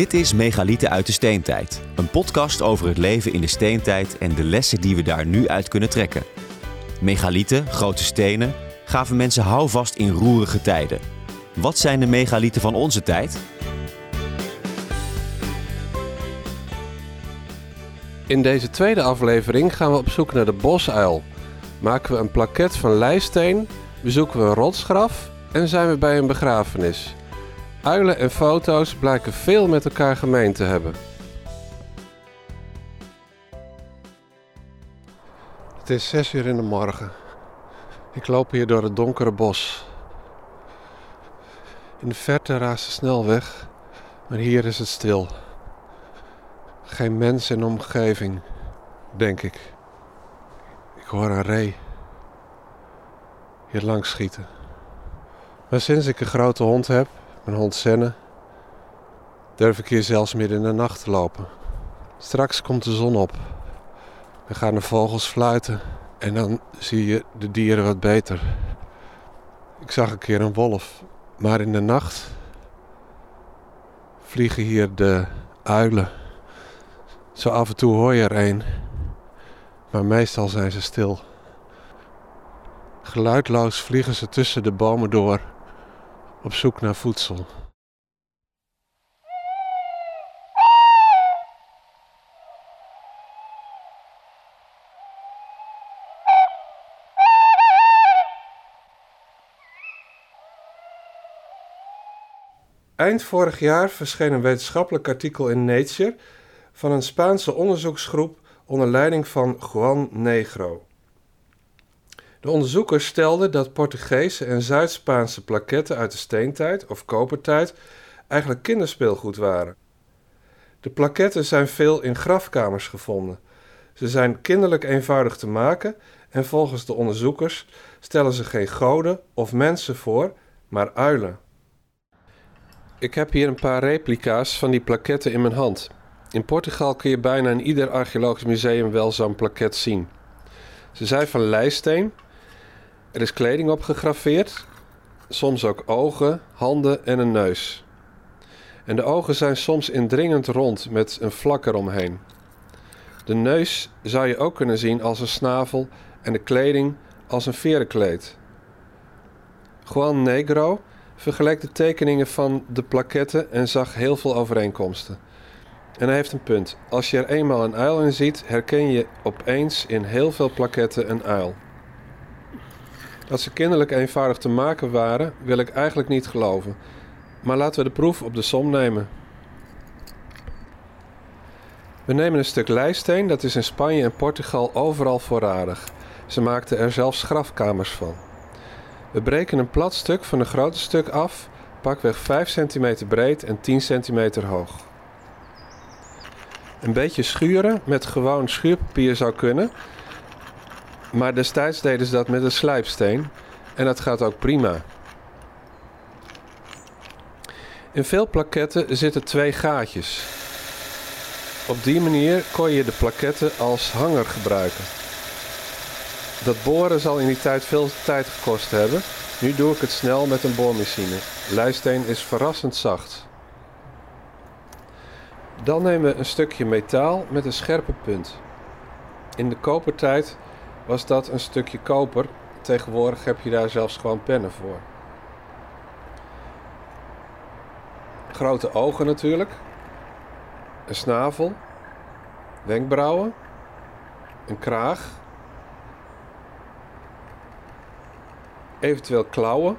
Dit is Megalieten uit de Steentijd. Een podcast over het leven in de steentijd en de lessen die we daar nu uit kunnen trekken. Megalieten, grote stenen, gaven mensen houvast in roerige tijden. Wat zijn de megalieten van onze tijd? In deze tweede aflevering gaan we op zoek naar de bosuil. Maken we een plaket van lijsteen, bezoeken we een rotsgraf en zijn we bij een begrafenis. Uilen en foto's blijken veel met elkaar gemeen te hebben. Het is 6 uur in de morgen. Ik loop hier door het donkere bos. In de verte raast de snelweg, maar hier is het stil. Geen mens in de omgeving, denk ik. Ik hoor een ree hier langs schieten. Maar sinds ik een grote hond heb, mijn hond durf ik hier zelfs midden in de nacht te lopen. Straks komt de zon op. Dan gaan de vogels fluiten en dan zie je de dieren wat beter. Ik zag een keer een wolf, maar in de nacht vliegen hier de uilen. Zo af en toe hoor je er een, maar meestal zijn ze stil. Geluidloos vliegen ze tussen de bomen door op zoek naar voedsel. Eind vorig jaar verscheen een wetenschappelijk artikel in Nature van een Spaanse onderzoeksgroep onder leiding van Juan Negro. De onderzoekers stelden dat Portugese en Zuid-Spaanse plaketten uit de steentijd of kopertijd eigenlijk kinderspeelgoed waren. De plaketten zijn veel in grafkamers gevonden. Ze zijn kinderlijk eenvoudig te maken en volgens de onderzoekers stellen ze geen goden of mensen voor, maar uilen. Ik heb hier een paar replica's van die plaketten in mijn hand. In Portugal kun je bijna in ieder archeologisch museum wel zo'n plaket zien. Ze zijn van lijsteen. Er is kleding op gegraveerd, soms ook ogen, handen en een neus. En de ogen zijn soms indringend rond met een vlak eromheen. De neus zou je ook kunnen zien als een snavel en de kleding als een verenkleed. Juan Negro vergeleek de tekeningen van de plaketten en zag heel veel overeenkomsten. En hij heeft een punt. Als je er eenmaal een uil in ziet, herken je opeens in heel veel plaketten een uil. Dat ze kinderlijk eenvoudig te maken waren, wil ik eigenlijk niet geloven. Maar laten we de proef op de som nemen. We nemen een stuk lijsteen, dat is in Spanje en Portugal overal voorradig. Ze maakten er zelfs grafkamers van. We breken een plat stuk van een grote stuk af, pakweg 5 cm breed en 10 cm hoog. Een beetje schuren met gewoon schuurpapier zou kunnen, maar destijds deden ze dat met een slijpsteen en dat gaat ook prima. In veel plaketten zitten twee gaatjes. Op die manier kon je de plaketten als hanger gebruiken. Dat boren zal in die tijd veel tijd gekost hebben. Nu doe ik het snel met een boormachine. Lijsteen is verrassend zacht. Dan nemen we een stukje metaal met een scherpe punt. In de kopertijd was dat een stukje koper. Tegenwoordig heb je daar zelfs gewoon pennen voor. Grote ogen natuurlijk. Een snavel. Wenkbrauwen. Een kraag. Eventueel klauwen.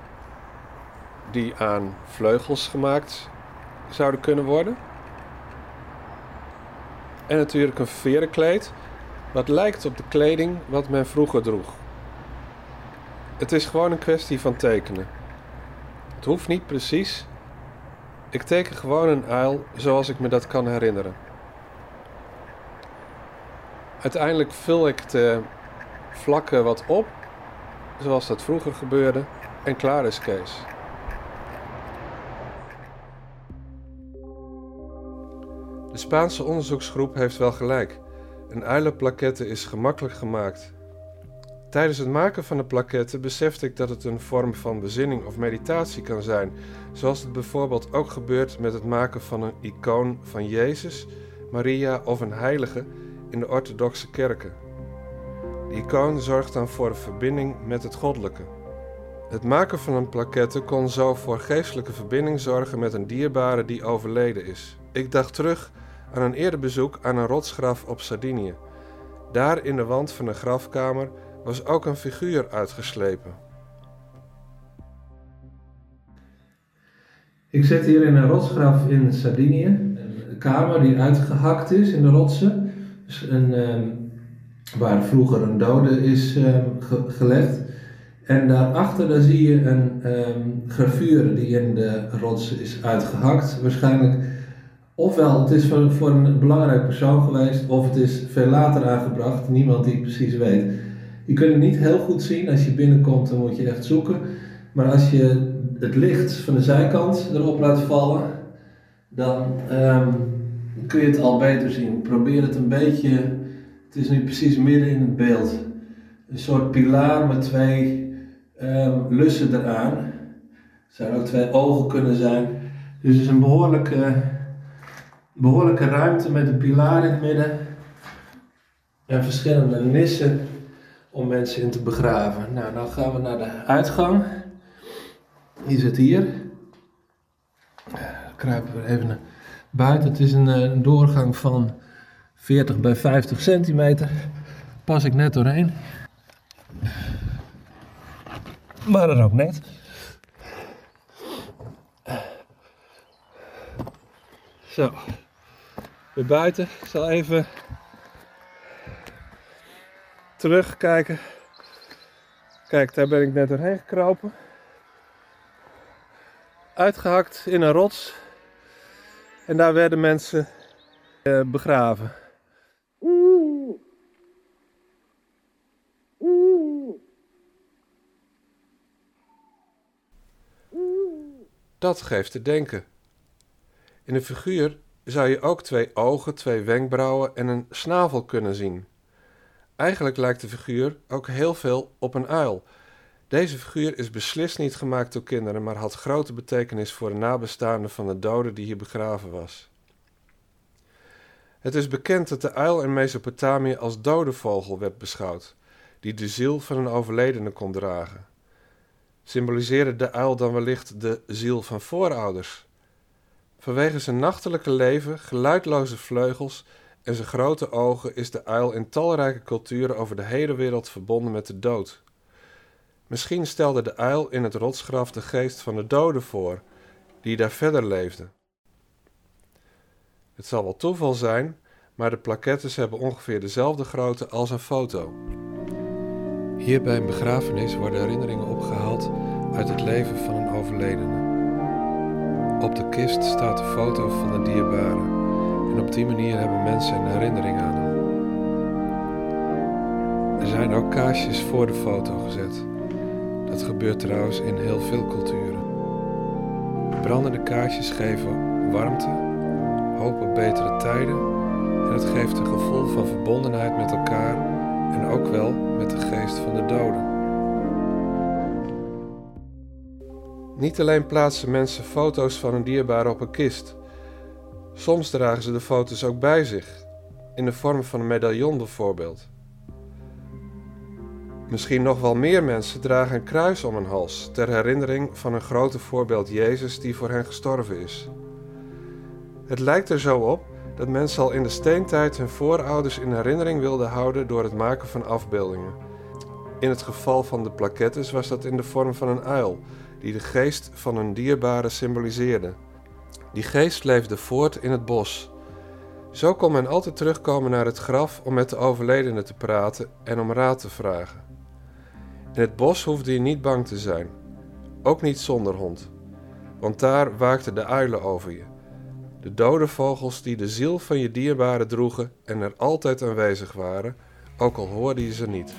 Die aan vleugels gemaakt zouden kunnen worden. En natuurlijk een verenkleed wat lijkt op de kleding wat men vroeger droeg. Het is gewoon een kwestie van tekenen. Het hoeft niet precies. Ik teken gewoon een uil zoals ik me dat kan herinneren. Uiteindelijk vul ik de vlakken wat op, zoals dat vroeger gebeurde, en klaar is Kees. De Spaanse onderzoeksgroep heeft wel gelijk. Een uilenplaquette is gemakkelijk gemaakt. Tijdens het maken van de plaquetten besefte ik dat het een vorm van bezinning of meditatie kan zijn, zoals het bijvoorbeeld ook gebeurt met het maken van een icoon van Jezus, Maria of een heilige in de orthodoxe kerken. De icoon zorgt dan voor een verbinding met het goddelijke. Het maken van een plaquette kon zo voor geestelijke verbinding zorgen met een dierbare die overleden is. Ik dacht terug aan een eerder bezoek aan een rotsgraf op Sardinië. Daar in de wand van een grafkamer was ook een figuur uitgeslepen. Ik zit hier in een rotsgraf in Sardinië. Een kamer die uitgehakt is in de rotsen. Dus een, ehm, waar vroeger een dode is ehm, gelegd. En daarachter daar zie je een um, gravure die in de rots is uitgehakt. Waarschijnlijk, ofwel het is voor, voor een belangrijk persoon geweest, of het is veel later aangebracht. Niemand die precies weet. Je kunt het niet heel goed zien. Als je binnenkomt, dan moet je echt zoeken. Maar als je het licht van de zijkant erop laat vallen, dan um, kun je het al beter zien. Probeer het een beetje. Het is nu precies midden in het beeld. Een soort pilaar met twee um, lussen eraan. Er zouden ook twee ogen kunnen zijn. Dus het is een behoorlijke, behoorlijke ruimte met een pilaar in het midden. En verschillende nissen om mensen in te begraven. Nou, dan gaan we naar de uitgang. Die zit hier. kruipen we even naar buiten. Het is een, eh, doorgang van 40 bij 50 centimeter. Pas ik net doorheen. Maar dan ook net. Zo. Weer buiten. Ik zal even terugkijken. Kijk, daar ben ik net doorheen gekropen. Uitgehakt in een rots. En daar werden mensen eh, begraven. Dat geeft te denken. In de figuur zou je ook twee ogen, twee wenkbrauwen en een snavel kunnen zien. Eigenlijk lijkt de figuur ook heel veel op een uil. Deze figuur is beslist niet gemaakt door kinderen, maar had grote betekenis voor de nabestaanden van de dode die hier begraven was. Het is bekend dat de uil in Mesopotamië als dode vogel werd beschouwd, die de ziel van een overledene kon dragen. Symboliseerde de uil dan wellicht de ziel van voorouders? Vanwege zijn nachtelijke leven, geluidloze vleugels en zijn grote ogen is de uil in talrijke culturen over de hele wereld verbonden met de dood. Misschien stelde de uil in het rotsgraf de geest van de doden voor, die daar verder leefde. Het zal wel toeval zijn, maar de plaquettes hebben ongeveer dezelfde grootte als een foto. Hier bij een begrafenis worden herinneringen opgehaald uit het leven van een overledene. Op de kist staat de foto van de dierbare. En op die manier hebben mensen een herinnering aan hem. Er zijn ook kaarsjes voor de foto gezet. Dat gebeurt trouwens in heel veel culturen. Brandende kaarsjes geven warmte, hoop op betere tijden en het geeft een gevoel van verbondenheid met elkaar en ook wel met de geest van de doden. Niet alleen plaatsen mensen foto's van een dierbare op een kist. Soms dragen ze de foto's ook bij zich, in de vorm van een medaillon bijvoorbeeld. Misschien nog wel meer mensen dragen een kruis om hun hals ter herinnering van een grote voorbeeld Jezus die voor hen gestorven is. Het lijkt er zo op dat mensen al in de steentijd hun voorouders in herinnering wilden houden door het maken van afbeeldingen. In het geval van de plaquettes was dat in de vorm van een uil, die de geest van een dierbare symboliseerde. Die geest leefde voort in het bos. Zo kon men altijd terugkomen naar het graf om met de overledene te praten en om raad te vragen. In het bos hoefde je niet bang te zijn, ook niet zonder hond, want daar waakten de uilen over je. De dode vogels die de ziel van je dierbare droegen en er altijd aanwezig waren, ook al hoorde je ze niet.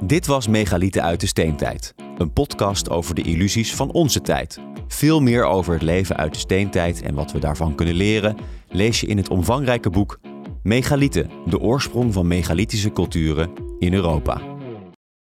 Dit was Megalieten uit de Steentijd, een podcast over de illusies van onze tijd. Veel meer over het leven uit de steentijd en wat we daarvan kunnen leren lees je in het omvangrijke boek Megalieten, de oorsprong van megalithische culturen in Europa.